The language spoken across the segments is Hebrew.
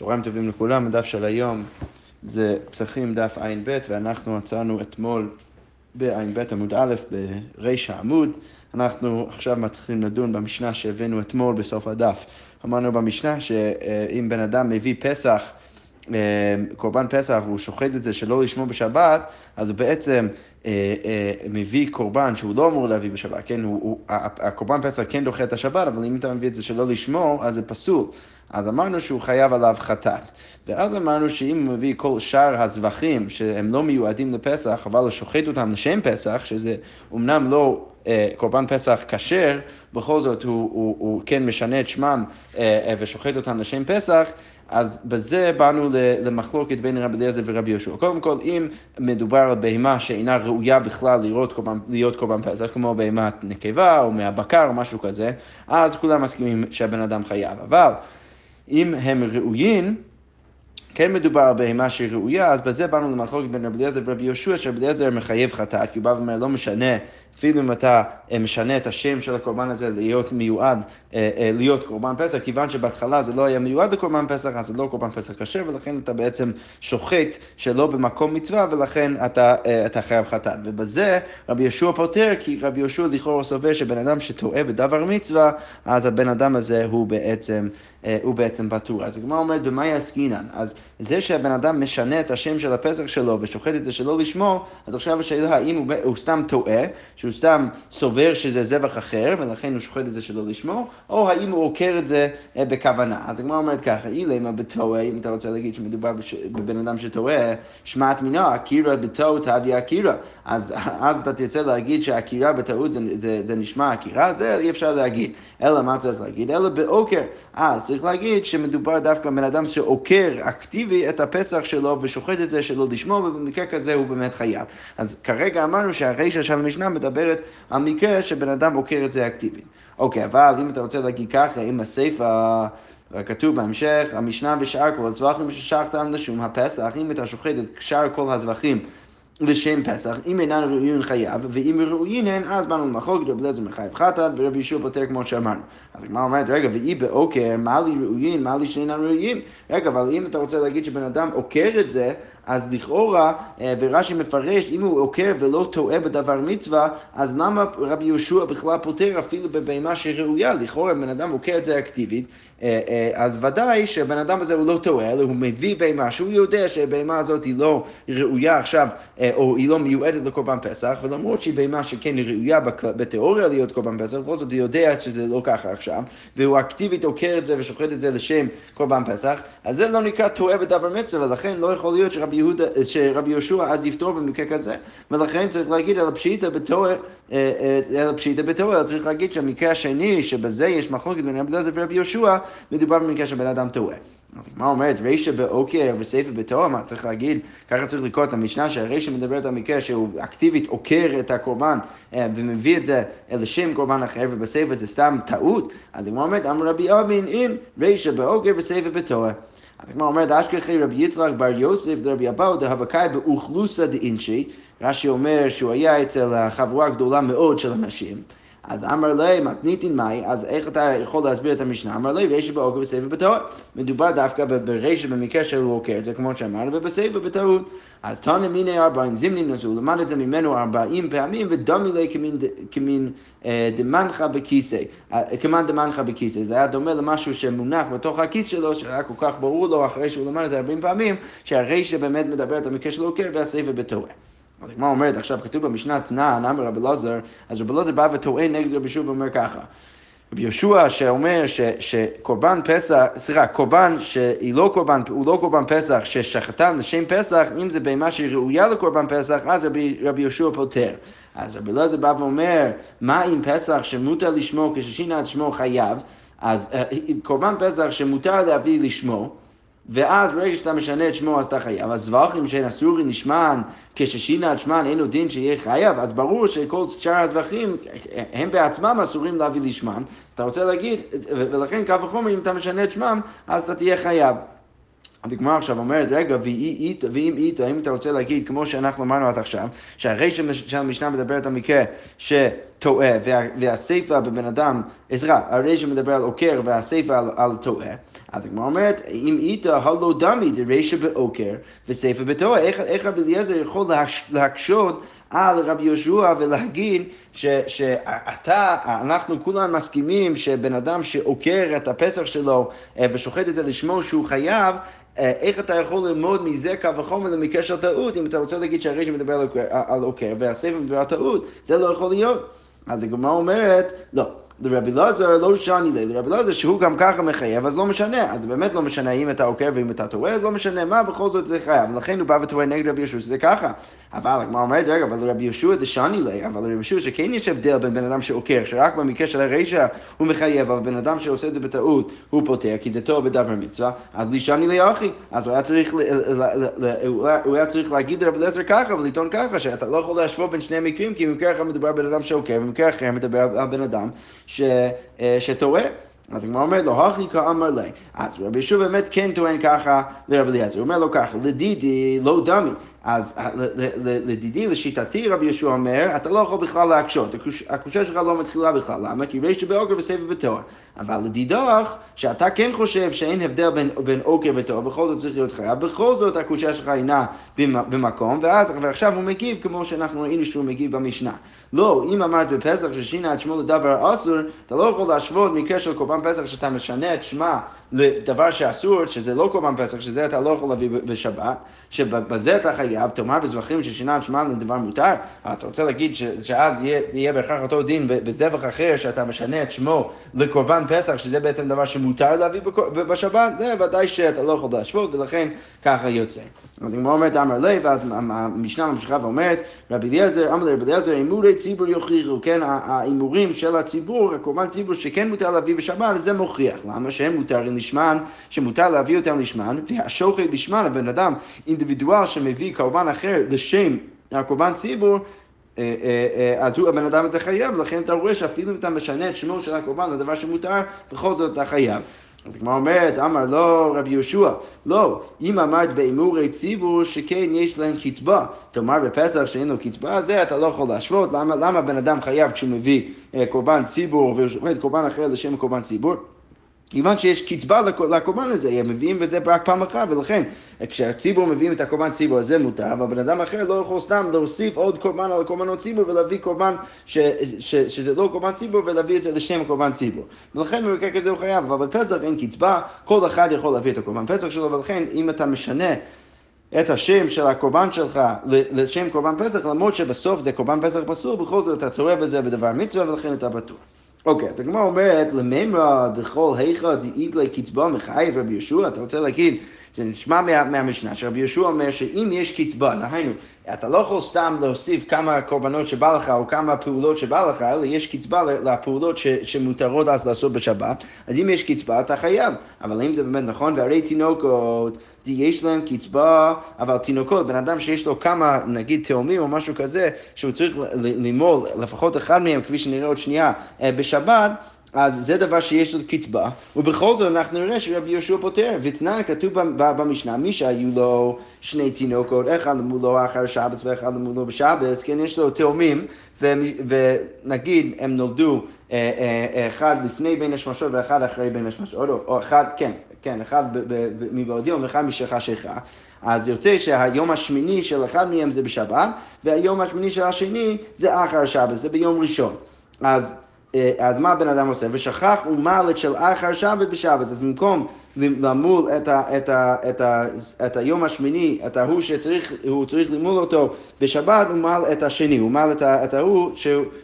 צהריים טובים לכולם, הדף של היום זה פסחים דף ע"ב, ואנחנו עצרנו אתמול בע"ב עמוד א' בריש העמוד. אנחנו עכשיו מתחילים לדון במשנה שהבאנו אתמול בסוף הדף. אמרנו במשנה שאם בן אדם מביא פסח, אה, קורבן פסח, והוא שוחט את זה שלא לשמור בשבת, אז הוא בעצם אה, אה, מביא קורבן שהוא לא אמור להביא בשבת, כן? הוא, הוא, הקורבן פסח כן דוחה את השבת, אבל אם אתה מביא את זה שלא לשמור, אז זה פסול. אז אמרנו שהוא חייב עליו חטאת. ואז אמרנו שאם הוא מביא כל שאר הזבחים שהם לא מיועדים לפסח, אבל הוא שוחט אותם לשם פסח, שזה אומנם לא אה, קורבן פסח כשר, בכל זאת הוא, הוא, הוא כן משנה את שמם אה, אה, ושוחט אותם לשם פסח, אז בזה באנו למחלוקת בין רבי אליעזר ורבי יהושע. קודם כל, אם מדובר על בהמה שאינה ראויה בכלל להיות קורבן, להיות קורבן פסח, כמו בהמת נקבה או מהבקר או משהו כזה, אז כולם מסכימים שהבן אדם חייב. אבל אם הם ראויים, כן מדובר על בהמה שהיא ראויה, אז בזה באנו למחלוקת בין רבי אליעזר ורבי יהושע, שרבי אליעזר מחייב חטאת, כי הוא בא ואומר, לא משנה, אפילו אם אתה אה, משנה את השם של הקורבן הזה להיות מיועד, אה, אה, להיות קורבן פסח, כיוון שבהתחלה זה לא היה מיועד לקורבן פסח, אז זה לא קורבן פסח כשר, ולכן אתה בעצם שוחט שלא במקום מצווה, ולכן אתה, אתה חייב חטאת. ובזה רבי יהושע פותר, כי רבי יהושע לכאורה סובר שבן אדם שטועה בדבר מצווה, אז הבן אדם הזה הוא בעצם... הוא בעצם פטור. אז הגמרא אומרת, במה יעסקינן? אז זה שהבן אדם משנה את השם של הפסח שלו ושוחט את זה שלא לשמור, אז עכשיו השאלה האם הוא, הוא סתם טועה, שהוא סתם סובר שזה זבח אחר, ולכן הוא שוחט את זה שלא לשמור, או האם הוא עוקר את זה אה, בכוונה. אז הגמרא אומרת ככה, אילמה בטועה, אם אתה רוצה להגיד שמדובר בש... בבן אדם שטועה, שמעת מינו, עקירא בטעות תביא עקירא. אז, אז אתה תרצה להגיד שעקירה בטעות זה, זה, זה נשמע עקירה, זה אי אפשר להגיד. אלא מה צריך להגיד? אלא בעוקר. אה, צריך להגיד שמדובר דווקא בן אדם שעוקר אקטיבי את הפסח שלו ושוחט את זה שלא לשמור, ובמקרה כזה הוא באמת חייב. אז כרגע אמרנו שהרישה של המשנה מדברת על מקרה שבן אדם עוקר את זה אקטיבית. אוקיי, אבל אם אתה רוצה להגיד ככה, אם הסיפא... כתוב בהמשך, המשנה ושאר כל הזבחים ששחטת לשום הפסח, אם אתה שוחט את שאר כל הזבחים לשם פסח, אם אינן ראויין חייב, ואם ראויין הן, אז באנו למחלוקת, רבי אליעזר מחייב חטאת, ורבי ישוע פותר כמו שאמרנו. אז הגמרא אומרת, רגע, ואי בעוקר, מה לי ראויין, מה לי שאינן ראויין? רגע, אבל אם אתה רוצה להגיד שבן אדם עוקר את זה, אז לכאורה, אה, ורש"י מפרש, אם הוא עוקר ולא טועה בדבר מצווה, אז למה רבי יהושע בכלל פותר אפילו בבהמה שראויה? לכאורה, בן אדם עוקר את זה אקטיבית, אה, אה, אז ודאי שהבן אדם הזה הוא לא טועה, אלא הוא מביא בהמה שהוא יודע שהבהמה הזאת היא לא ראויה עכשיו, או היא לא מיועדת לקורבן פסח, ולמרות שהיא בהמה שכן ראויה בתיאוריה להיות קורבן פסח, בכל זאת הוא יודע שזה לא ככה עכשיו, והוא אקטיבית עוקר את זה ושוחט את זה לשם קורבן פסח, אז זה לא נקרא טועה בדבר מצווה, ולכן לא יכול להיות שרבי יהודה, שרבי יהושע אז יפתור במקרה כזה, ולכן צריך להגיד על הפשיטה בתור, אה, אה, על הפשיטה בתור, צריך להגיד שהמקרה השני, שבזה יש מחלוקת בין רבי אליעזר ורבי יהושע, מדובר במקרה שבן אדם טועה. מה אומרת? רישא בעוקר וסייפה בתור, מה צריך להגיד? ככה צריך לקרוא את המשנה שהרישא מדברת על מקרה שהוא אקטיבית עוקר את הקורבן אה, ומביא את זה לשם קורבן אחר ובסייפה זה סתם טעות. אז היא אומרת, אמר רבי אבין אין רישא בעוקר וסייפה בתור. הגמרא אומרת, אשכחי רבי יצחק בר יוסף דרבי אבאו דהבקאי באוכלוסא דאינשי, רש"י אומר שהוא היה אצל חבורה גדולה מאוד של אנשים. אז אמר לי, מתניתין מאי, אז איך אתה יכול להסביר את המשנה? אמר לי, רישא בעוקר וסייפה בטעות. מדובר דווקא ברישא במקרה של עוקר, זה כמו שאמרנו, ובסייפה בטעות. אז תנא מיני ארבעים זימנין, אז הוא למד את זה ממנו ארבעים פעמים, ודומי לי כמין אה, דמנחה בכיסא, אה, כמאן דמנחה בכיסא. זה היה דומה למשהו שמונח בתוך הכיס שלו, שהיה כל כך ברור לו אחרי שהוא למד את זה ארבעים פעמים, שהרישא באמת מדברת על מקרה של עוקר והסייפה בטעות. אז הגמרא אומרת, עכשיו כתוב במשנה תנא, אמר רבי אלעזר, אז רבי אלעזר בא וטוען נגד רבי שוב ואומר ככה. רבי יהושע שאומר ש, שקורבן פסח, סליחה, קורבן שהיא לא קורבן, הוא לא קורבן פסח, ששחטן לשם פסח, אם זה בהמה שהיא ראויה לקורבן פסח, אז רבי, רבי יהושע פותר. אז רבי אלעזר בא ואומר, מה עם פסח שמותר לשמור כששינה את שמו חייב? אז אה, קורבן פסח שמותר להביא לשמו, ואז ברגע שאתה משנה את שמו אז אתה חייב. אז זבחים שאין אסורי נשמן, כששינה את שמן אין עוד דין שיהיה חייב, אז ברור שכל שאר הזבחים הם בעצמם אסורים להביא לשמן. אתה רוצה להגיד, ולכן קו וחומר אם אתה משנה את שמם אז אתה תהיה חייב. הגמרא עכשיו אומרת, רגע, ואם איתה, אם אתה רוצה להגיד, כמו שאנחנו אמרנו עד עכשיו, שהרשת של המשנה מדברת על מקרה שטועה, והסיפה בבן אדם, עזרה, הרשת מדבר על עוקר והסיפה על, על טועה, אז הגמרא אומרת, אם איתה הלא דמי דרשת בעוקר וסיפה בטועה, איך, איך רבי אליעזר יכול להקשות על רבי יהושע ולהגיד ש, שאתה, אנחנו כולם מסכימים שבן אדם שעוקר את הפסח שלו אה, ושוחט את זה לשמו שהוא חייב, איך אתה יכול ללמוד מזה קו וחומר למקרה של טעות, אם אתה רוצה להגיד שהרשת מדבר על עוקר והספר מדבר על טעות, זה לא יכול להיות. אז הגמרא אומרת, לא. לרבי אלעזר לא שני לי, לרבי אלעזר שהוא גם ככה מחייב, אז לא משנה, אז באמת לא משנה אם אתה עוקב ואם אתה טועה, אז לא משנה מה, בכל זאת זה חייב, ולכן הוא בא וטועה נגד רבי יהושע שזה ככה. אבל הגמרא אומרת, רגע, אבל לרבי יהושע זה שני לי, אבל לרבי יהושע שכן יש הבדל בין בן אדם שעוקר, שרק במקרה של הרשע הוא מחייב, אבל בן אדם שעושה את זה בטעות הוא פותר, כי זה טוב בדבר מצווה, אז לי שני לי אחי, אז הוא היה צריך, הוא היה צריך להגיד לרבי אלעזר ככה ולטעון ככה, שאתה לא יכול להשוות בין שני מקרים, כי במקרה אחד מדובר בן אדם שעוקר, במקרה אחר מדבר על בן אדם אה, שטועה. אז הגמרא אומרת לו, הכי כאמר לי. אז רבי ישוע באמת כן טוען ככה לרבי אליעזר, הוא אומר לו ככה, לדידי לא דמי. אז לדידי, לשיטתי, רבי ישוע אומר, אתה לא יכול בכלל להקשות, הקושה שלך לא מתחילה בכלל, למה? כי רשת באוקר וסבב בתואר. אבל לדידך, שאתה כן חושב שאין הבדל בין, בין אוקר ותואר, בכל זאת צריך להיות חייב, בכל זאת הקושה שלך אינה במקום, ואז, ועכשיו הוא מגיב כמו שאנחנו ראינו שהוא מגיב במשנה. לא, אם אמרת בפסח ששינה את שמו לדבר אסור, אתה לא יכול להשוות מקרה של קורבן פסח שאתה משנה את שמה לדבר שאסור, שזה לא קורבן פסח, שזה אתה לא יכול להביא בשבת, שבזה אתה חייב, תאמר בזבחים ששינה את שמם לדבר מותר, אתה רוצה להגיד ש, שאז יהיה, יהיה בהכרח אותו דין בזבח אחר, שאתה משנה את שמו לקורבן פסח, שזה בעצם דבר שמותר להביא בשבת, זה ודאי שאתה לא יכול להשוות, ולכן ככה יוצא. אז הגמרא אומרת, אמר לי, ואז המשנה ממשיכה ואומרת, רבי אליעזר, אמר לרבי אליעזר, הימורי ציבור יוכיחו, כן, ההימורים של הציבור, הקורבן ציבור שכן מותר להביא בשבת, זה מוכיח. למה? שהם מותרים לשמן, שמותר להביא אותם לשמן, והשוחד לשמן, הבן אדם אינדיבידואל שמביא קורבן אחר לשם הקורבן ציבור, אה, אה, אה, אז הוא, הבן אדם הזה חייב, ולכן אתה רואה שאפילו אם אתה משנה את שמו של הקורבן לדבר שמותר, בכל זאת אתה חייב. אז הגמרא אומרת, אמר לא רבי יהושע, לא, אם אמרת בהימורי ציבור שכן יש להם קצבה, תאמר בפסח שאין לו קצבה, זה אתה לא יכול להשוות, למה, למה בן אדם חייב כשהוא מביא קורבן ציבור ושופט קורבן אחר לשם קורבן ציבור? כיוון שיש קצבה לקורבן הזה, הם מביאים את זה רק פעם אחת, ולכן כשהציבור מביאים את הקורבן ציבור הזה מותר, אבל בן אדם אחר לא יכול סתם להוסיף עוד קורבן על קורבנות ציבור ולהביא קורבן ש, ש, שזה לא קורבן ציבור ולהביא את זה לשם קורבן ציבור. ולכן במקרה כזה הוא חייב, אבל בפסח אין קצבה, כל אחד יכול להביא את הקורבן פסח שלו, ולכן אם אתה משנה את השם של הקורבן שלך לשם קורבן פסח, למרות שבסוף זה קורבן פסח פסול, בכל זאת אתה תורא בזה בדבר מצווה ולכן אתה בטוח. אוקיי, אז הגמרא אומרת, למימרא דכל היכא דאיגלי קצבה מחייב רבי יהושע, אתה רוצה להגיד, זה נשמע מה, מהמשנה, שרבי יהושע אומר שאם יש קצבה, דהיינו, אתה לא יכול סתם להוסיף כמה קורבנות שבא לך או כמה פעולות שבא לך, אלא יש קצבה לפעולות ש, שמותרות אז לעשות בשבת, אז אם יש קצבה אתה חייב, אבל אם זה באמת נכון, והרי תינוקות יש להם קצבה, אבל תינוקות, בן אדם שיש לו כמה, נגיד תאומים או משהו כזה, שהוא צריך למול לפחות אחד מהם, כפי שנראה עוד שנייה, אה, בשבת, אז זה דבר שיש לו קצבה, ובכל זאת אנחנו נראה שרבי יהושע פותר, ותנן כתוב במשנה, מי שהיו לו שני תינוקות, אחד למולו אחר שבס ואחד למולו בשבס, כן, יש לו תאומים, ונגיד הם נולדו אה, אה, אחד לפני בין השמשות ואחד אחרי בין השמשות, או אחד, כן, כן, אחד מבעוד יום ואחד משכחה אז יוצא שהיום השמיני של אחד מהם זה בשבת, והיום השמיני של השני זה אחר השבת, זה ביום ראשון. אז, אה, אז מה הבן אדם עושה? ושכח ומלט של אחר שבת בשבת, אז במקום למול את, ה, את, ה, את, ה, את היום השמיני, את ההוא שצריך, הוא צריך למול אותו בשבת, הוא מעל את השני, הוא מעל את, את ההוא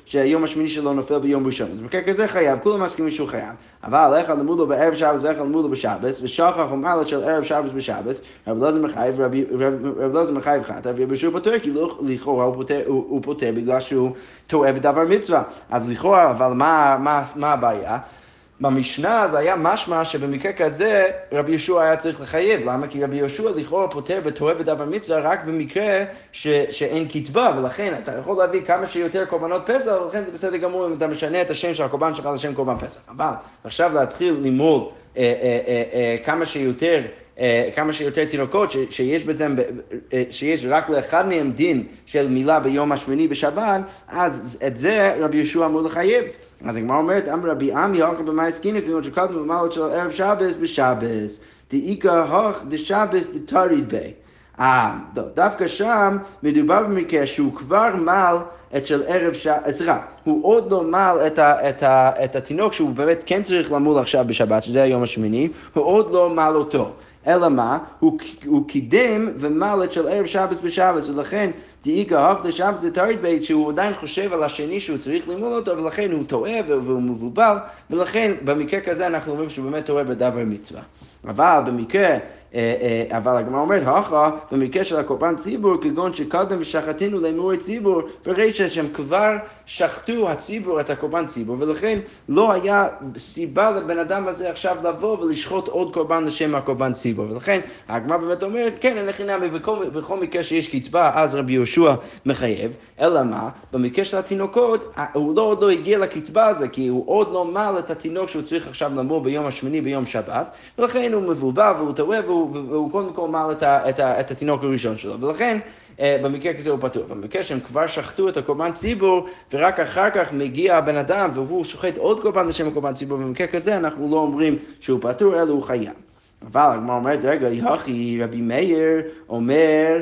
שהיום השמיני שלו נופל ביום ראשון. אז במקרה כזה חייב, כולם מסכימים שהוא חייב. אבל איך למול לו בערב שבת ואיך למול לו בשבת, ושכח ומעל של ערב שבת בשבת, רב אלעזר מחייב, רב אלעזר מחייב חטא, רבי יהושע פותר, כי לכאורה הוא פותר בגלל שהוא טועה בדבר מצווה. אז לכאורה, אבל מה, מה, מה הבעיה? במשנה זה היה משמע שבמקרה כזה רבי יהושע היה צריך לחייב. למה? כי רבי יהושע לכאורה פותר וטועה בדבר מצווה רק במקרה ש, שאין קצבה, ולכן אתה יכול להביא כמה שיותר קורבנות פסח, ולכן זה בסדר גמור אם אתה משנה את השם של הקורבן שלך לשם קורבן פסח. אבל עכשיו להתחיל לימול כמה שיותר כמה שיותר תינוקות, ש, שיש בזה, שיש רק לאחד מהם דין של מילה ביום השמיני בשבת, אז את זה רבי יהושע אמור לחייב. אז הגמרא אומרת, אמר רבי עמי, הלכה במאי סקינא, כמו שכתוב במעלות של ערב שבס בשבס, דאיכא הוך דשבס דתריד בי. אה, דווקא שם מדובר במקרה שהוא כבר מעל את של ערב שבת, סליחה, הוא עוד לא מעל את, ה, את, ה, את התינוק שהוא באמת כן צריך למול עכשיו בשבת, שזה היום השמיני, הוא עוד לא מעל אותו. אלא מה? הוא, הוא קידם ומלט של ערב שבס בשבס, ולכן דאיגה הוך לשבס לתרד בית, שהוא עדיין חושב על השני שהוא צריך למול אותו, ולכן הוא טועה והוא מבולבל, ולכן במקרה כזה אנחנו אומרים שהוא באמת טועה בדבר מצווה. אבל במקרה אבל הגמרא אומרת, הכה, במקרה של הקורבן ציבור, כגון שקדם ושחטנו לאמורי ציבור, ברישא שהם כבר שחטו הציבור את הקורבן ציבור, ולכן לא היה סיבה לבן אדם הזה עכשיו לבוא ולשחוט עוד קורבן לשם הקורבן ציבור. ולכן הגמרא באמת אומרת, כן, אין לכי נמי, בכל מקרה שיש קצבה, אז רבי יהושע מחייב, אלא מה? במקרה של התינוקות, הוא לא עוד לא הגיע לקצבה הזו, כי הוא עוד לא מעל את התינוק שהוא צריך עכשיו למור ביום השמיני ביום שבת, ולכן הוא מבולבל והוא טועה והוא... והוא קודם כל מעל את, את, את התינוק הראשון שלו, ולכן אה, במקרה כזה הוא פטור. במקרה שהם כבר שחטו את הקורבן ציבור, ורק אחר כך מגיע הבן אדם והוא שוחט עוד קורבן לשם הקורבן ציבור, במקרה כזה אנחנו לא אומרים שהוא פטור, אלא הוא חייב. אבל הגמרא אומרת, רגע, יחי רבי מאיר אומר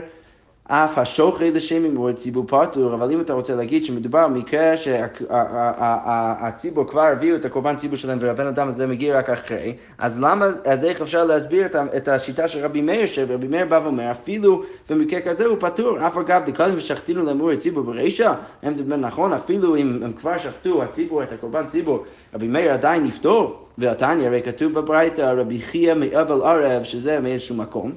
אף השוכרי לשם אם הוא ציבור פטור, אבל אם אתה רוצה להגיד שמדובר במקרה שהציבור כבר הביאו את הקורבן ציבור שלהם והבן אדם הזה מגיע רק אחרי, אז למה, אז איך אפשר להסביר את השיטה של רבי מאיר, שרבי מאיר בא ואומר, אפילו במקרה כזה הוא פטור, אף אגב דקלים ושחטינו לאמור את ציבור ברישא, אם זה באמת נכון, אפילו אם הם כבר שחטו הציבור את הקורבן ציבור, רבי מאיר עדיין יפתור, והתניא הרי כתוב בברייתא רבי חייא מאבל ערב, שזה מאיזשהו מקום,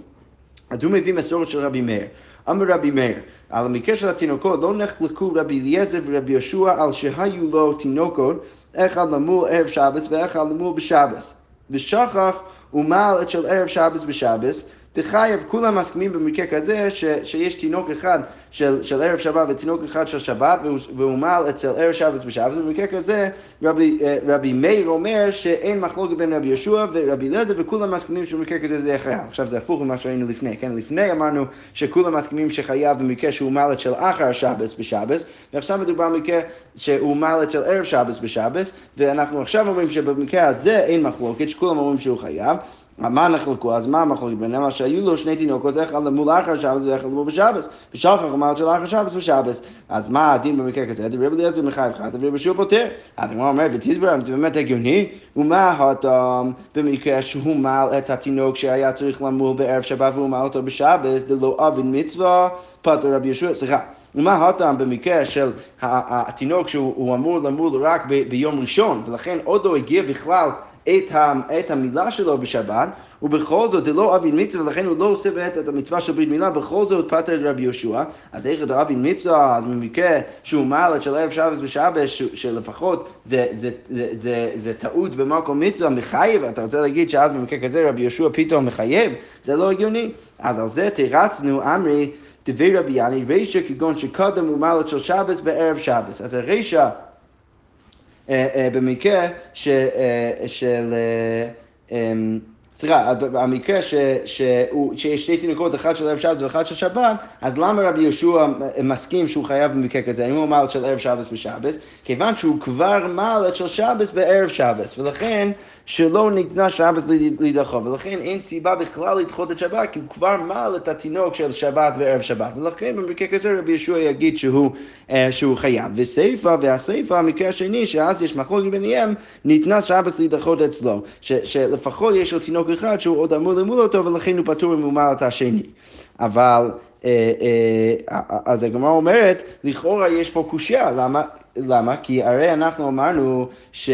אז הוא מביא מסורת של רבי מאיר. אמר רבי מאיר, על המקרה של התינוקות לא נחלקו רבי אליעזר ורבי יהושע על שהיו לו תינוקות, אחד למול ערב שבס ואחד למול בשבס. ושכח ומעל את של ערב שבס בשבס, דחייב, כולם מסכימים במקרה כזה ש, שיש תינוק אחד של, של ערב שבת ותינוק אחד של שבת והוא מעל אצל ערב שבת בשבת, ובמקרה כזה רבי, אה, רבי מאיר אומר שאין מחלוקת בין רבי יהושע ורבי אליעזר וכולם מסכימים שבמקרה כזה זה חייב. עכשיו זה הפוך ממה שראינו לפני, כן? לפני אמרנו שכולם מסכימים שחייב במקרה שהוא מעלת של אחר שבת בשבת, ועכשיו מדובר במקרה שהוא מעלת של ערב שבת בשבת, ואנחנו עכשיו אומרים שבמקרה הזה אין מחלוקת, שכולם אומרים שהוא חייב. מה נחלקו? אז מה המחלוקת ביניהם? שהיו לו שני תינוקות, אחד למול אחר שבס ואחד למול בשבס. ושחר אמר של אחר שבס ושבס. אז מה הדין במקרה כזה? דברי אליעזר מחייב אחד, דברי בשור פותר. אז הגמרא אומרת, ותדברם, זה באמת הגיוני? ומה הטעם במקרה שהוא מעל את התינוק שהיה צריך למול בערב שבת והוא מעל אותו בשבס, דלא אבין מצווה, פטר רבי ישוע, סליחה. ומה הטעם במקרה של התינוק שהוא אמור למול רק ביום ראשון, ולכן עוד לא הגיע בכלל את, ה, את המילה שלו בשבת, ובכל זאת דלא אבין מצווה, ולכן הוא לא עושה באמת את המצווה של ברית מילה, בכל זאת פטר את רבי יהושע, אז איך אתה אבין מצווה, אז במקרה שהוא מעל את של ערב שבס בשבת, שלפחות זה, זה, זה, זה, זה טעות במקום מצווה, מחייב, אתה רוצה להגיד שאז במקרה כזה רבי יהושע פתאום מחייב, זה לא הגיוני. אז על זה תרצנו, אמרי, דבי רבי יאני, רישא כגון שקודם ומעלת של שבס בערב שבס. אז הרישא במקרה של... אה, אמ, סליחה, במקרה שיש שתי תינוקות, אחד של ערב שבת ואחד של שבת, אז למה רבי יהושע מסכים שהוא חייב במקרה כזה? האם הוא מעל של ערב שבת בשבת? כיוון שהוא כבר מעל של שבת בערב שבת, ולכן שלא ניתנה שבת להידחות, ולכן אין סיבה בכלל לדחות את שבת, כי הוא כבר מעל את התינוק של שבת וערב שבת, ולכן במקרה כזה רבי יהושע יגיד שהוא, אה, שהוא חייב. וסיפא, והסיפא, המקרה השני, שאז יש מחלוקת ביניהם, ניתנה שבת להידחות אצלו, ש, שלפחות יש לו תינוק אחד שהוא עוד אמור למול אותו, ולכן הוא פטור את השני. אבל... אה, אה, אז הגמרא אומרת, לכאורה יש פה קושייה, למה? למה? כי הרי אנחנו אמרנו ש...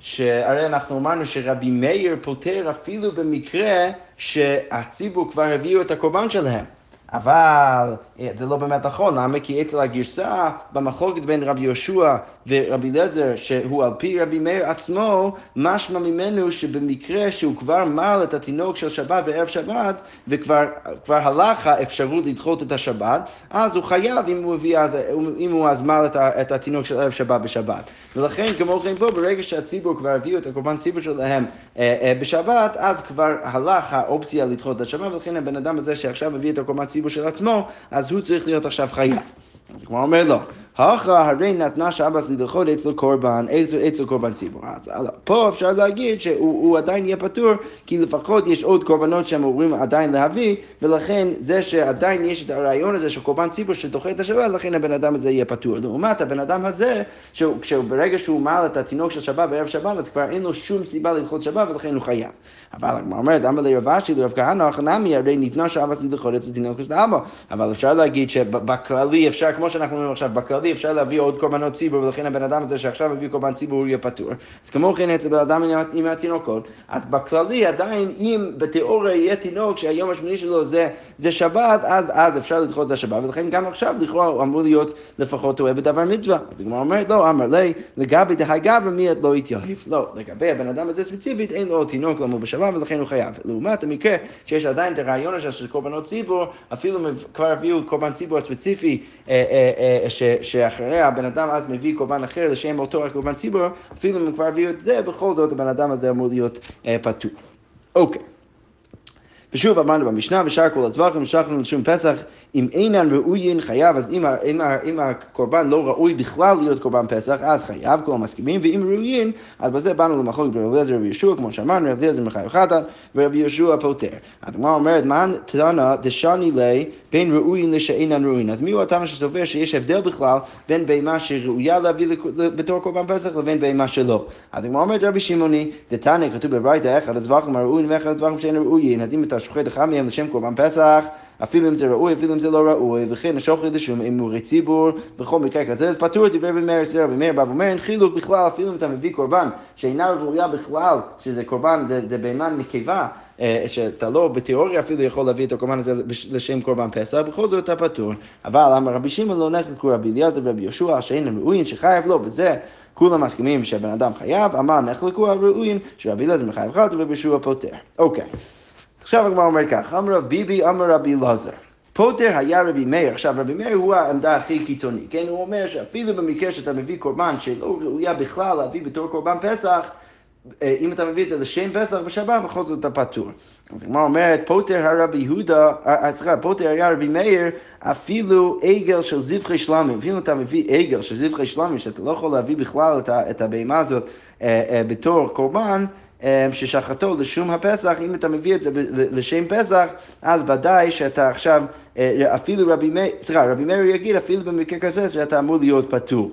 שהרי אנחנו אמרנו שרבי מאיר פותר אפילו במקרה שהציבור כבר הביאו את הקורבן שלהם. אבל אה, זה לא באמת נכון, למה? כי אצל הגרסה, במחלוקת בין רבי יהושע ורבי אליעזר, שהוא על פי רבי מאיר עצמו, משמע ממנו שבמקרה שהוא כבר מל את התינוק של שבת בערב שבת, וכבר הלך האפשרות לדחות את השבת, אז הוא חייב אם הוא הביא אז, אם הוא אז מל את, את התינוק של ערב שבת בשבת. ולכן, כמו כן פה, ברגע שהציבור כבר הביאו את הקורבן ציבור שלהם אה, אה, בשבת, אז כבר הלך האופציה לדחות את השבת, ולכן הבן אדם הזה שעכשיו מביא את הקורבן ציבור של עצמו, אז הוא צריך להיות עכשיו חייב. אז כמו אומר לו, הכרא הרי נתנה שבס לדחות אצל קורבן, אצל קורבן ציבור. אז פה אפשר להגיד שהוא עדיין יהיה פטור, כי לפחות יש עוד קורבנות שהם אמורים עדיין להביא, ולכן זה שעדיין יש את הרעיון הזה של קורבן ציבור שדוחה את השבת, לכן הבן אדם הזה יהיה פטור. לעומת הבן אדם הזה, שברגע שהוא מעל את התינוק של שבת בערב שבת, אז כבר אין לו שום סיבה לדחות שבת, ולכן הוא חייב. אבל הגמרא אומרת, אמר לרב אשי, לרב כהנא, חנמי, הרי ניתנה שבס לדחות אצל תינוק של. אבל אפשר להגיד שבכללי אפשר, כמו שאנחנו אומרים עכשיו, בכללי אפשר להביא עוד קורבנות ציבור, ולכן הבן אדם הזה שעכשיו מביא קורבן ציבור יהיה פטור. אז כמו כן אצל בן אדם עם התינוקות, אז בכללי עדיין אם בתיאוריה יהיה תינוק שהיום השמיני שלו זה, זה שבת, אז, אז אפשר לדחות את השבת, ולכן גם עכשיו לכאורה הוא אמור להיות לפחות טועה בדבר מצווה. אז הגמרא אומרת, לא, אמר לי, לגבי דהי גברא מי לא יתייהב. לא, לגבי הבן אדם הזה ספציפית, אין לו תינוק למול בשבת, ולכן הוא חייב. לעומת המקרה שיש עדיין את הרעיון של קורבנות ציבור, אפילו כבר הביאו קורבן ציבור הספציפי, אה, שאחרי הבן אדם אז מביא קורבן אחר לשם אותו הקורבן ציבור, אפילו אם כבר הביאו את זה, בכל זאת הבן אדם הזה אמור להיות אה, פטור. אוקיי. ושוב אמרנו במשנה, ושאר כל הצווחים, ושכנו לשום פסח, אם אינן ראויין חייב, אז אם, אם, אם הקורבן לא ראוי בכלל להיות קורבן פסח, אז חייב, כל המסכימים, ואם ראויין, אז בזה באנו למחלוק ברבי אליעזר ורבי יהושע, כמו שאמרנו, רבי אליעזר מחייב חטאת, ורבי יהושע פוטר. אז הגמרא אומרת, מן תנא דשני לי בין ראויין לשאינן ראויין. אז מי הוא התנא שסובר שיש הבדל בכלל בין בהמה שראויה להביא בתור קורבן פסח לבין בהמה שלא. אז הגמרא אומרת רבי שמעוני, דתנא כתוב בברייתא אחד הצווחים הראויים ואחד הצווחים שאין ראויין, אז אם אתה אחד מהם לשם קורבן פסח, אפילו אם זה ראוי, אפילו אם זה לא ראוי, וכן השוכר לשום אמורי ציבור, בכל מקרה כזה, פטור דברי מאיר רבי מאיר בא ואומר, אין חילוק בכלל, אפילו אם אתה מביא קורבן שאינה ראויה בכלל, שזה קורבן, זה, זה בהמה נקבה, אה, שאתה לא בתיאוריה אפילו יכול להביא את הקורבן הזה לשם קורבן פסח, בכל זאת אתה פטור. אבל אמר רבי שמעון לא נחלקו רבי אליעזר ורבי יהושע שאין ראויים שחייב לו, בזה כולם מסכימים שהבן אדם חייב, אמר נחלקו הראויים שרבי אליעזר מחייב חד ורבי יהושע פוטר. אוקיי. עכשיו הגמרא אומר כך, אמר רב ביבי, אמר רבי אלעזר. פוטר היה רבי מאיר, עכשיו רבי מאיר הוא העמדה הכי קיצונית, כן? הוא אומר שאפילו במקרה שאתה מביא קורבן שלא ראויה בכלל להביא בתור קורבן פסח, אה, אם אתה מביא את זה לשם פסח בשבת, בכל זאת אתה פטור. אז הגמרא אומרת, פוטר הרבי יהודה, אה, אה, סליחה, פוטר היה רבי מאיר, אפילו עגל של זבחי שלמים. אפילו אתה מביא עגל של זבחי שלמים, שאתה לא יכול להביא בכלל את הבהמה הזאת בתור קורבן, ששחטו לשום הפסח, אם אתה מביא את זה לשם פסח, אז ודאי שאתה עכשיו, אה, אפילו רבי מאיר, סליחה, רבי מאיר יגיד אפילו במקרה כזה שאתה אמור להיות פטור.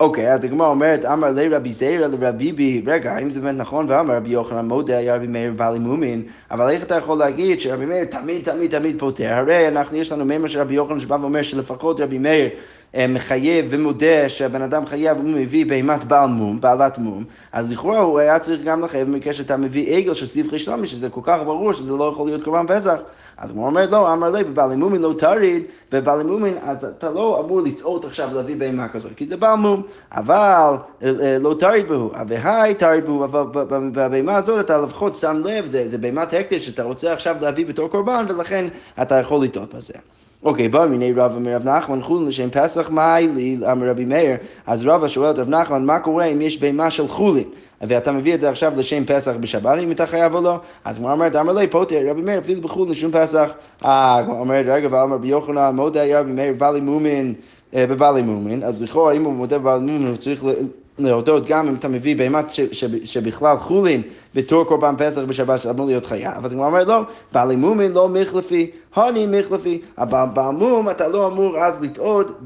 אוקיי, אז הגמרא אומרת, אמר לי רבי זיירה לרבי בי, רגע, האם זה באמת נכון? ואמר רבי יוחנן מודה היה רבי מאיר בעלי מומין, אבל איך אתה יכול להגיד שרבי מאיר תמיד תמיד תמיד פותר? הרי אנחנו, יש לנו מימר של רבי יוחנן שבא ואומר שלפחות רבי מאיר אה, מחייב ומודה שהבן אדם חייב הוא מביא בהימת בעל מום, בעלת מום, אז לכאורה הוא היה צריך גם לחייב במקרה שאתה מביא עגל של סבכי שלומי, שזה כל כך ברור שזה לא יכול להיות קורבן פסח. אז הוא אומר לא, אמר לי, בבעלי מומין לא תריד, בבעלי מומין אז אתה לא אמור לטעות עכשיו להביא בהמה כזאת, כי זה בעל מום, אבל אה, אה, לא תריד בהו, והי תריד בהו, אבל בבהמה הזאת אתה לפחות שם לב, זה, זה בהמת הקדש שאתה רוצה עכשיו להביא בתור קורבן, ולכן אתה יכול לטעות בזה. אוקיי, בא מיני רבא מרב נחמן חולין לשם פסח מאי לי, אמר רבי מאיר, אז רבא שואל את רב נחמן, מה קורה אם יש בהמה של חולין? ואתה מביא את זה עכשיו לשם פסח בשבת, אם אתה חייב או לא? אז הוא אומרת, אמר לי, פוטר, רבי מאיר, אפילו בחולין לשום פסח. אה, הוא אומר, רגע, ואמר רבי יוחנן, מודה רבי מאיר, בא לי מומין, אה, בבעלי מומין, אז לכאורה אם הוא מודה בבעלי מומין הוא צריך להודות גם אם אתה מביא בהמת שבכלל חולין בתור קורבן פסח בשבת שאמור להיות חייב. אז הוא אומר לא, בעלי מומין לא מחלפי, הוני מחלפי, אבל במום אתה לא אמור אז לטעות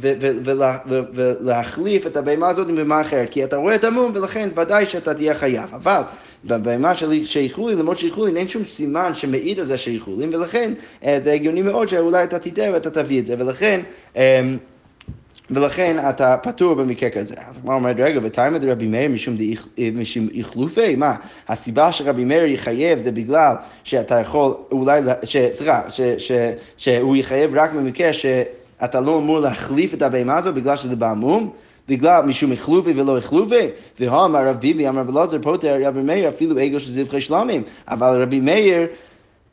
ולהחליף את הבהמה הזאת עם בהמה אחרת, כי אתה רואה את המום ולכן ודאי שאתה תהיה חייב. אבל בבהמה שהיא חולין, למרות שהיא חולין, אין שום סימן שמעיד על זה שהיא חולין, ולכן אה, זה הגיוני מאוד שאולי אתה תטעה ואתה תביא את זה, ולכן... ולכן אתה פטור במקרה כזה. אז הגמרא אומרת, רגע, ותאמר דרבי מאיר משום איכלופי? מה, הסיבה שרבי מאיר יחייב זה בגלל שאתה יכול אולי, סליחה, שהוא יחייב רק במקרה שאתה לא אמור להחליף את הבהמה הזו בגלל שזה בעמום? בגלל משום איכלובי ולא איכלובי, והאמר רב ביבי אמר בלעזר פוטר רבי מאיר אפילו עגל של זבחי שלמים, אבל רבי מאיר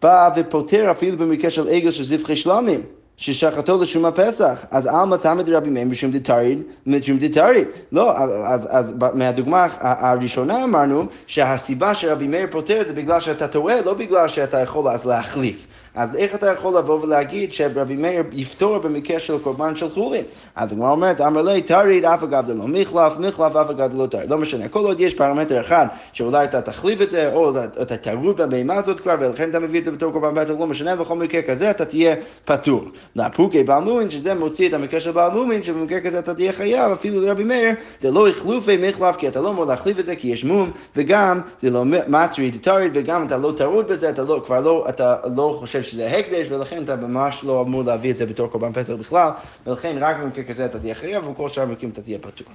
בא ופוטר אפילו במקרה של עגל של זבחי שלמים. ששחטו לשום הפסח, אז עלמא תמד רבי מאיר משום דתריד, משום דתריד. לא, אז, אז מהדוגמה הראשונה אמרנו שהסיבה שרבי מאיר פותר זה בגלל שאתה טועה, לא בגלל שאתה יכול אז להחליף. אז איך אתה יכול לבוא ולהגיד שרבי מאיר יפתור במקרה של קורבן של חולין? אז הגמרא אומרת, אמר לי, תריד אף אגב זה לא מחלף, מחלף אף אגב זה לא תריד. לא משנה, כל עוד יש פרמטר אחד שאולי אתה תחליף את זה, או אתה תרוט בבהמה הזאת כבר, ולכן אתה מביא את זה בתור קורבן פסח, לא משנה, בכל מקרה כזה אתה תהיה פטור. לפוקי בעל מומין, שזה מוציא את המקרה של בעל מומין, שבמקרה כזה אתה תהיה חייב, אפילו לרבי מאיר, זה לא החלופי מחלף, כי אתה לא אמור להחליף את זה, כי יש מום, וגם זה לא מטריד תריד, וגם אתה לא טרוד בזה, אתה לא, כבר לא, אתה לא חושב שזה הקדש, ולכן אתה ממש לא אמור להביא את זה בתור קורבן פסח בכלל, ולכן רק במקרה כזה אתה תהיה חייב, וכל שאר המקרים אתה תהיה פטור.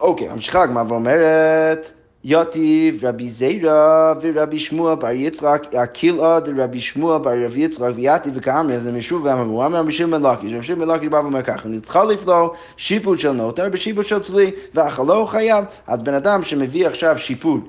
אוקיי, ממשיכה הגמרא ואומרת, יתיב רבי זיירא ורבי שמואל בר יצחק, הקילאה דרבי שמואל בר רבי יצחק ויתיב וכאמר, זה משוב ואמרו, אמר רבי שמעון לקיש, רבי שמעון לקיש בא ואומר ככה, נתחליף לו שיפוט של נוטר בשיפוט של צלי, ואכלו חייב. אז בן אדם שמביא עכשיו שיפוט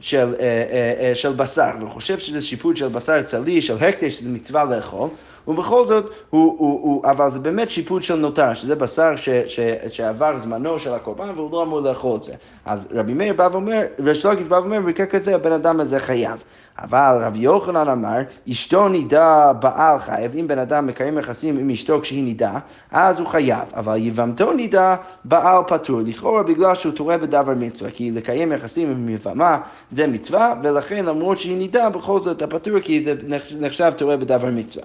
של, אה, אה, אה, של בשר, וחושב שזה שיפוט של בשר צלי, של הקדש, שזה מצווה לאכול, ובכל זאת, הוא, הוא, הוא, אבל זה באמת שיפוט של נותר, שזה בשר ש, ש, שעבר זמנו של הקורבן והוא לא אמור לאכול את זה. אז רבי מאיר בא ואומר, ושלוקיש בא ואומר, במקרה כזה הבן אדם הזה חייב. אבל רבי יוחנן אמר, אשתו נידה בעל חייב, אם בן אדם מקיים יחסים עם אשתו כשהיא נידה, אז הוא חייב, אבל יבמתו נידה בעל פטור, לכאורה בגלל שהוא טועה בדבר מצווה, כי לקיים יחסים עם יבמה זה מצווה, ולכן למרות שהיא נידה, בכל זאת אתה פטור, כי זה נחשב טועה בדבר מצווה.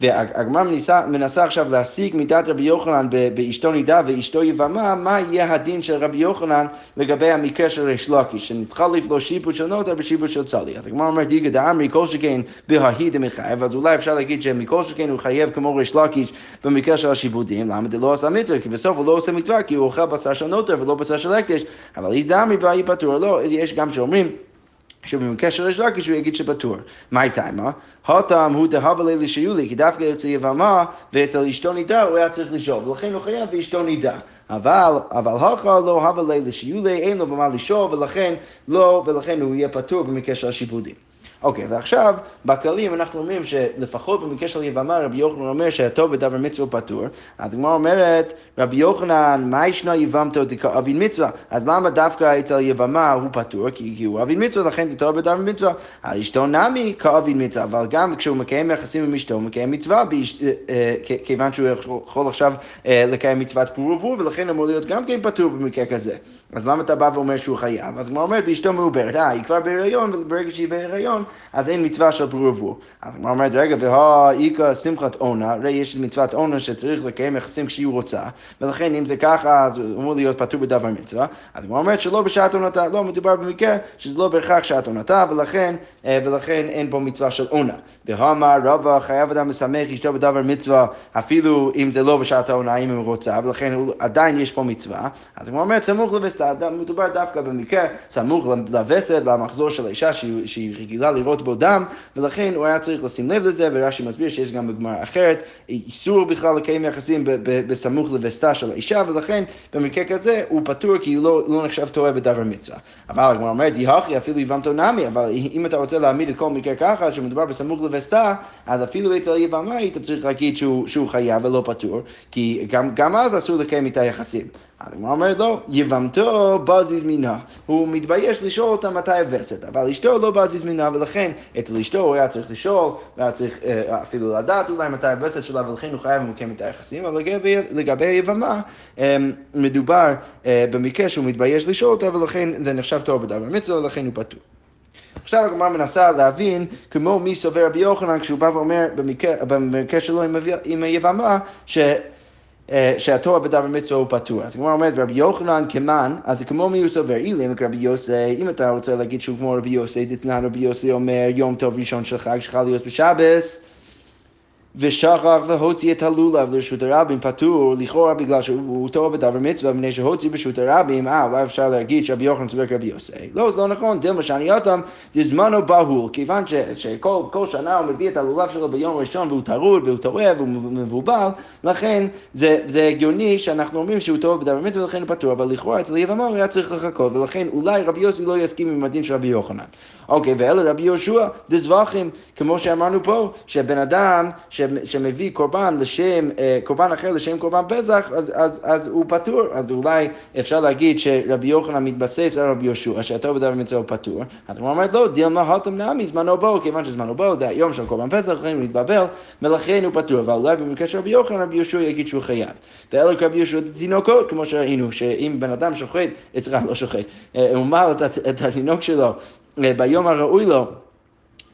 והגמרא מנסה, מנסה עכשיו להסיק מידת רבי יוחנן באשתו נידה ואשתו יבמה, מה יהיה הדין של רבי יוחנן לגבי המקרה של ריש לקיש, שנתחליף לו שיפוט של נוטר בשיפוט של צלי. אז הגמרא אומרת, איגד דאמרי כל שכן בההי דמחייב, אז אולי אפשר להגיד שמכל שכן הוא חייב כמו ריש לקיש במקרה של השיפוטים, למה זה לא עשה מצווה? כי בסוף הוא לא עושה מצווה כי הוא אוכל בשר של נוטר ולא בשר של הקדש, אבל איגד דאמרי בההי פטור, לא, יש גם שאומרים שבמקרה של ריש לקיש הוא יגיד שפטור. הייתה מה? הותם הוא דהבה לילי שיולי, כי דווקא אצל יבמה ואצל אשתו נידה הוא היה צריך לשאול, ולכן הוא חייב ואשתו נידה. אבל, אבל הכה לא הווה לילי שיולי, אין לו במה לשאול, ולכן לא, ולכן הוא יהיה פטור במקרה של השיפודים. אוקיי, ועכשיו, בכללים אנחנו אומרים שלפחות במקרה של יבמה, רבי יוחנן אומר שהטוב בדבר מצווה פטור. הגמרא אומרת, רבי יוחנן, מה ישנה יבמתו דכאבין מצווה? אז למה דווקא אצל יבמה הוא פטור? כי, כי הוא אבין מצווה, לכן זה טוב בדבר מצווה. אשתו נמי כאבין מצווה, אבל גם כשהוא מקיים יחסים עם אשתו, הוא מקיים מצווה, באש, אה, אה, כיוון שהוא יכול עכשיו אה, לקיים מצוות פור ורבור, ולכן אמור להיות גם כן פטור במקרה כזה. אז למה אתה בא ואומר שהוא חייב? אז הגמרא אומרת, באשתו מעוברת, אה, היא כבר בהיריון, וברגע שהיא בהיריון, אז אין מצווה של פרו ורבו. אז הגמרא אומרת, רגע, והאיכא שמחת עונה, הרי יש מצוות עונה שצריך לקיים יחסים כשהיא רוצה, ולכן אם זה ככה, אז הוא אמור להיות פטור בדבר מצווה. אז הגמרא אומרת שלא בשעת עונתה, לא מדובר במקרה שזה לא בהכרח שעת עונתה, ולכן, ולכן אין פה מצווה של עונה. בהאמר רבא חייב אדם לשמח אשתו בדבר מצווה, אפילו אם זה לא בשעת העונה, אם הוא רוצה, ולכן עדיין יש פה מצווה. אז הגמרא אומרת, סמוך לווסתה, מדובר דווקא במקרה סמוך לווסת, למחזור של האישה שהיא רגילה לראות בו דם, ולכן הוא היה צריך לשים לב לזה, ורש"י מסביר שיש גם בגמרא אחרת איסור בכלל לקיים יחסים בסמוך לווסתה של האישה, ולכן במקרה כזה הוא פטור כי הוא לא, לא נחשב טועה בדבר מצווה. אבל הגמרא אומרת, יהכי אפילו יבמתו נמי, אבל אם אתה רוצה להעמיד את כל מקרה ככה, שמדובר בסמוך לווסתה, אז אפילו אצל יבמה היית צריך להגיד שהוא, שהוא חייב ולא פטור, כי גם, גם אז אסור לקיים איתה יחסים. אז הגמרא אומרת לא, יבמתו בזיז מינה. הוא מתבייש לשאול אותה מתי הווסת, אבל אשתו לא בזיז מינה, ולכן אצל אשתו הוא היה צריך לשאול, והיה צריך אה, אפילו לדעת אולי מתי הווסת שלה, ולכן הוא חייב ומקיים את היחסים, אבל לגבי, לגבי היבמה, אה, מדובר אה, במקרה שהוא מתבייש לשאול אותה, ולכן זה נחשב טוב בדבר מצווה, ולכן הוא פטור. עכשיו הגמרא מנסה להבין כמו מי סובר רבי יוחנן כשהוא בא ואומר במקרה, במקרה שלו עם, עם היבמה ש... שהתואר בדבר מצווה הוא פטור. אז הגמרא אומרת, רבי יוחנן כמן, אז זה כמו מי הוא סובר, אילם רבי יוסי, אם אתה רוצה להגיד שהוא כמו רבי יוסי, דתנא רבי יוסי אומר, יום טוב ראשון של חג שחל להיות בשבס, ושכח והוציא את הלולב לרשות הרבים פטור, לכאורה בגלל שהוא טוב בדבר מצווה, מפני שהוציא ברשות הרבים, אה, אולי אפשר להגיד שרבי יוחנן צודק רבי יוסי. לא, זה לא נכון, דילמה שאני אותם, דזמנו בהול, כיוון ש, שכל שנה הוא מביא את הלולב שלו ביום ראשון והוא טרוד והוא טועה והוא מבובל, לכן זה, זה הגיוני שאנחנו אומרים שהוא טוב בדבר מצווה ולכן הוא פטור, אבל לכאורה אצל יבמר הוא היה צריך לחכות, ולכן אולי רבי יוסי לא יסכים עם הדין של רבי יוחנן. אוקיי, ואלה רבי יהושע, דזבחים, כמו שאמרנו פה, שבן אדם שמביא קורבן לשם, אה, קורבן אחר לשם קורבן פסח, אז, אז, אז הוא פטור, אז אולי אפשר להגיד שרבי יוחנן מתבסס על רבי יהושע, שהטוב בדבר מצווה הוא פטור. אז הוא אומר, לא, דילמה הותם נעמי, זמנו בו, כיוון שזמנו בו זה היום של קורבן פסח, לכן הוא מתבבל, ולכן הוא פטור, אבל אולי במקרה של רבי יוחנן, רבי יהושע יגיד שהוא חייב. ואלה רבי יהושע תינוקות, כמו שראינו, שאם בן אדם שוחט, אצלך לא שוחט, אה, הוא מל את התינוק שלו אה, ביום הראוי לו,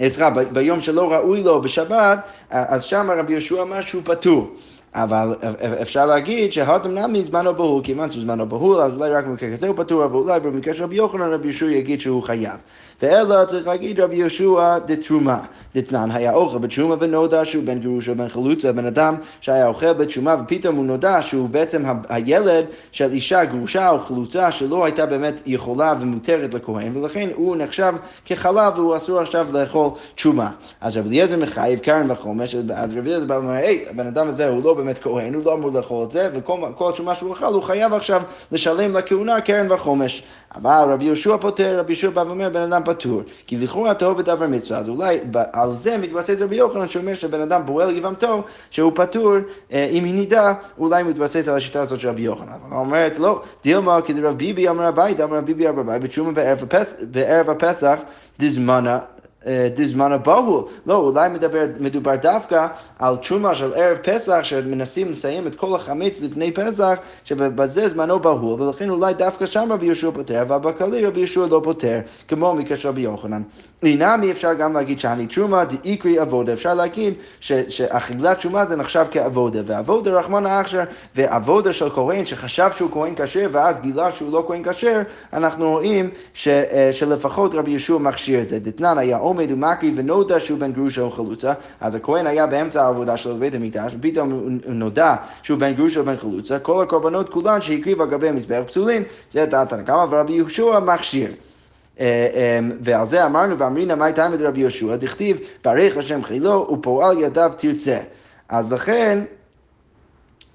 סליחה, ביום שלא ראוי לו בשבת, אז שם רבי יהושע אמר שהוא פטור. אבל אפשר להגיד שהאדם נמי זמנו בהול, כיוון שזמנו בהול, אז אולי רק במקרה כזה הוא פטור, אבל אולי במקרה של רבי יוחנן רבי יהושע יגיד שהוא חייב. ואלא צריך להגיד רבי יהושע דתרומה. דתנן היה אוכל בתרומה ונודע שהוא בן גירוש או בן חלוצה, בן אדם שהיה אוכל בתרומה ופתאום הוא נודע שהוא בעצם הילד של אישה גרושה או חלוצה שלא הייתה באמת יכולה ומותרת לכהן, ולכן הוא נחשב כחלב והוא אסור עכשיו לאכול תרומה. אז רבי אליעזר מחייב קרן וחומש, אז רבי אליעזר בא ואומר, היי, הבן אדם הזה הוא לא באמת כהן, הוא לא אמור לאכול את זה, וכל תרומה שהוא אכל הוא חייב עכשיו לשלם לכהונה קרן וחומש. אבל רבי יהושע פוטר, רבי יהושע בא ואומר, בן אדם פטור. כי לכאורה טוב בדבר מצווה, אז אולי על זה מתבסס רבי יוחנן שאומר שבן אדם פועל גבעמתו, שהוא פטור, אה, אם היא נידה, אולי מתבסס על השיטה הזאת של רבי יוחנן. היא אומרת, לא, דילמה כדרב ביבי אמר הבית, אמר ביבי אמר הבית, בתשומה בערב הפסח, דזמנה דזמן הבהול. לא, אולי מדבר, מדובר דווקא על תשומה של ערב פסח, שמנסים לסיים את כל החמץ לפני פסח, שבזה זמנו בהול, ולכן אולי דווקא שם רבי יהושע פותר, אבל בכללי רבי יהושע לא פותר, כמו מקשר רבי יוחנן. אינמי אפשר גם להגיד שאני תשומה דאיקרי עבודה, אפשר להגיד שאכילת תשומה זה נחשב כעבודה, ועבודה רחמנא אכשר, ועבודה של כהן שחשב שהוא כהן כשר, ואז גילה שהוא לא כהן כשר, אנחנו רואים ש, אה, שלפחות רבי יהושע מכשיר את זה. דתנן היה עומד ומקריא ונודע שהוא בן גרושה או חלוצה, אז הכהן היה באמצע העבודה שלו בבית המקדש, ופתאום נודע שהוא בן גרושה או בן חלוצה, כל הקורבנות כולן שהקריב על גבי המזבח פסולים, זה דעת הנקמה, ורבי יהושע מכשיר. אה, אמ, ועל זה אמרנו, ואמרינא מאי תעמד רבי יהושע, דכתיב, ברך השם חילו ופועל ידיו תרצה. אז לכן,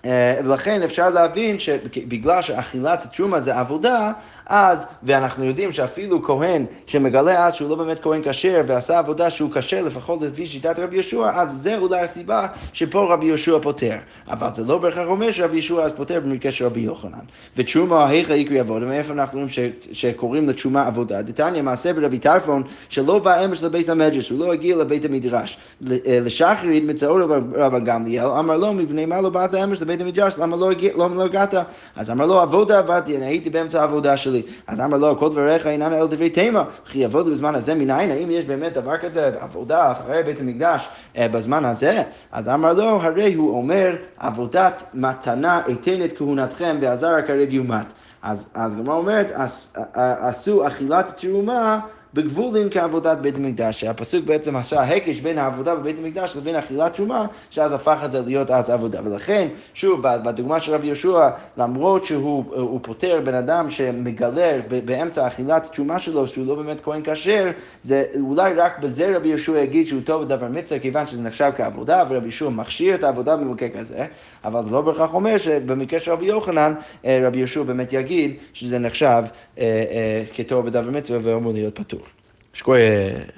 ולכן אפשר להבין שבגלל שאכילת התרומה זה עבודה, אז, ואנחנו יודעים שאפילו כהן שמגלה אז שהוא לא באמת כהן כשר ועשה עבודה שהוא כשר לפחות לפי שיטת רבי יהושע, אז זה אולי הסיבה שפה רבי יהושע פותר. אבל זה לא בהכרח אומר שרבי יהושע אז פותר במקרה של רבי יוחנן. ותרומה היכא יקרי עבודה, מאיפה אנחנו רואים שקוראים לתרומה עבודה? דתניא מעשה ברבי טרפון שלא בא אמש לבית המדרש, הוא לא הגיע לבית המדרש. אה, לשחרית מצאו רבן גמליאל, אמר לו מבני מה לא באת אמש לבית המדרש, למה לא, לא הגעת? אז אמר לו עבודה עבדתי, אני הייתי באמצע העבודה שלי. אז אמר לו, כל דבריך אינן אל דברי תימה, וכי יעבוד בזמן הזה מניין? האם יש באמת דבר כזה, עבודה אחרי בית המקדש אה, בזמן הזה? אז אמר לו, הרי הוא אומר, עבודת מתנה אתן את כהונתכם ועזר הקרב יומת. אז הגמרא אומרת, עשו אכילת תרומה בגבולים כעבודת בית המקדש, שהפסוק בעצם עשה הקש בין העבודה בבית המקדש לבין אכילת תרומה, שאז הפך את זה להיות אז עבודה. ולכן, שוב, בדוגמה של רבי יהושע, למרות שהוא פוטר בן אדם שמגלה באמצע אכילת תרומה שלו, שהוא לא באמת כהן כשר, זה אולי רק בזה רבי יהושע יגיד שהוא טוב בדבר מצווה, כיוון שזה נחשב כעבודה, ורבי יהושע מכשיר את העבודה במקרה כזה, אבל זה לא בהכרח אומר שבמקרה של רבי יוחנן, אה, רבי יהושע באמת יגיד שזה נחשב אה, אה, כטוב בדבר מצווה ואמור להיות פטור. Square.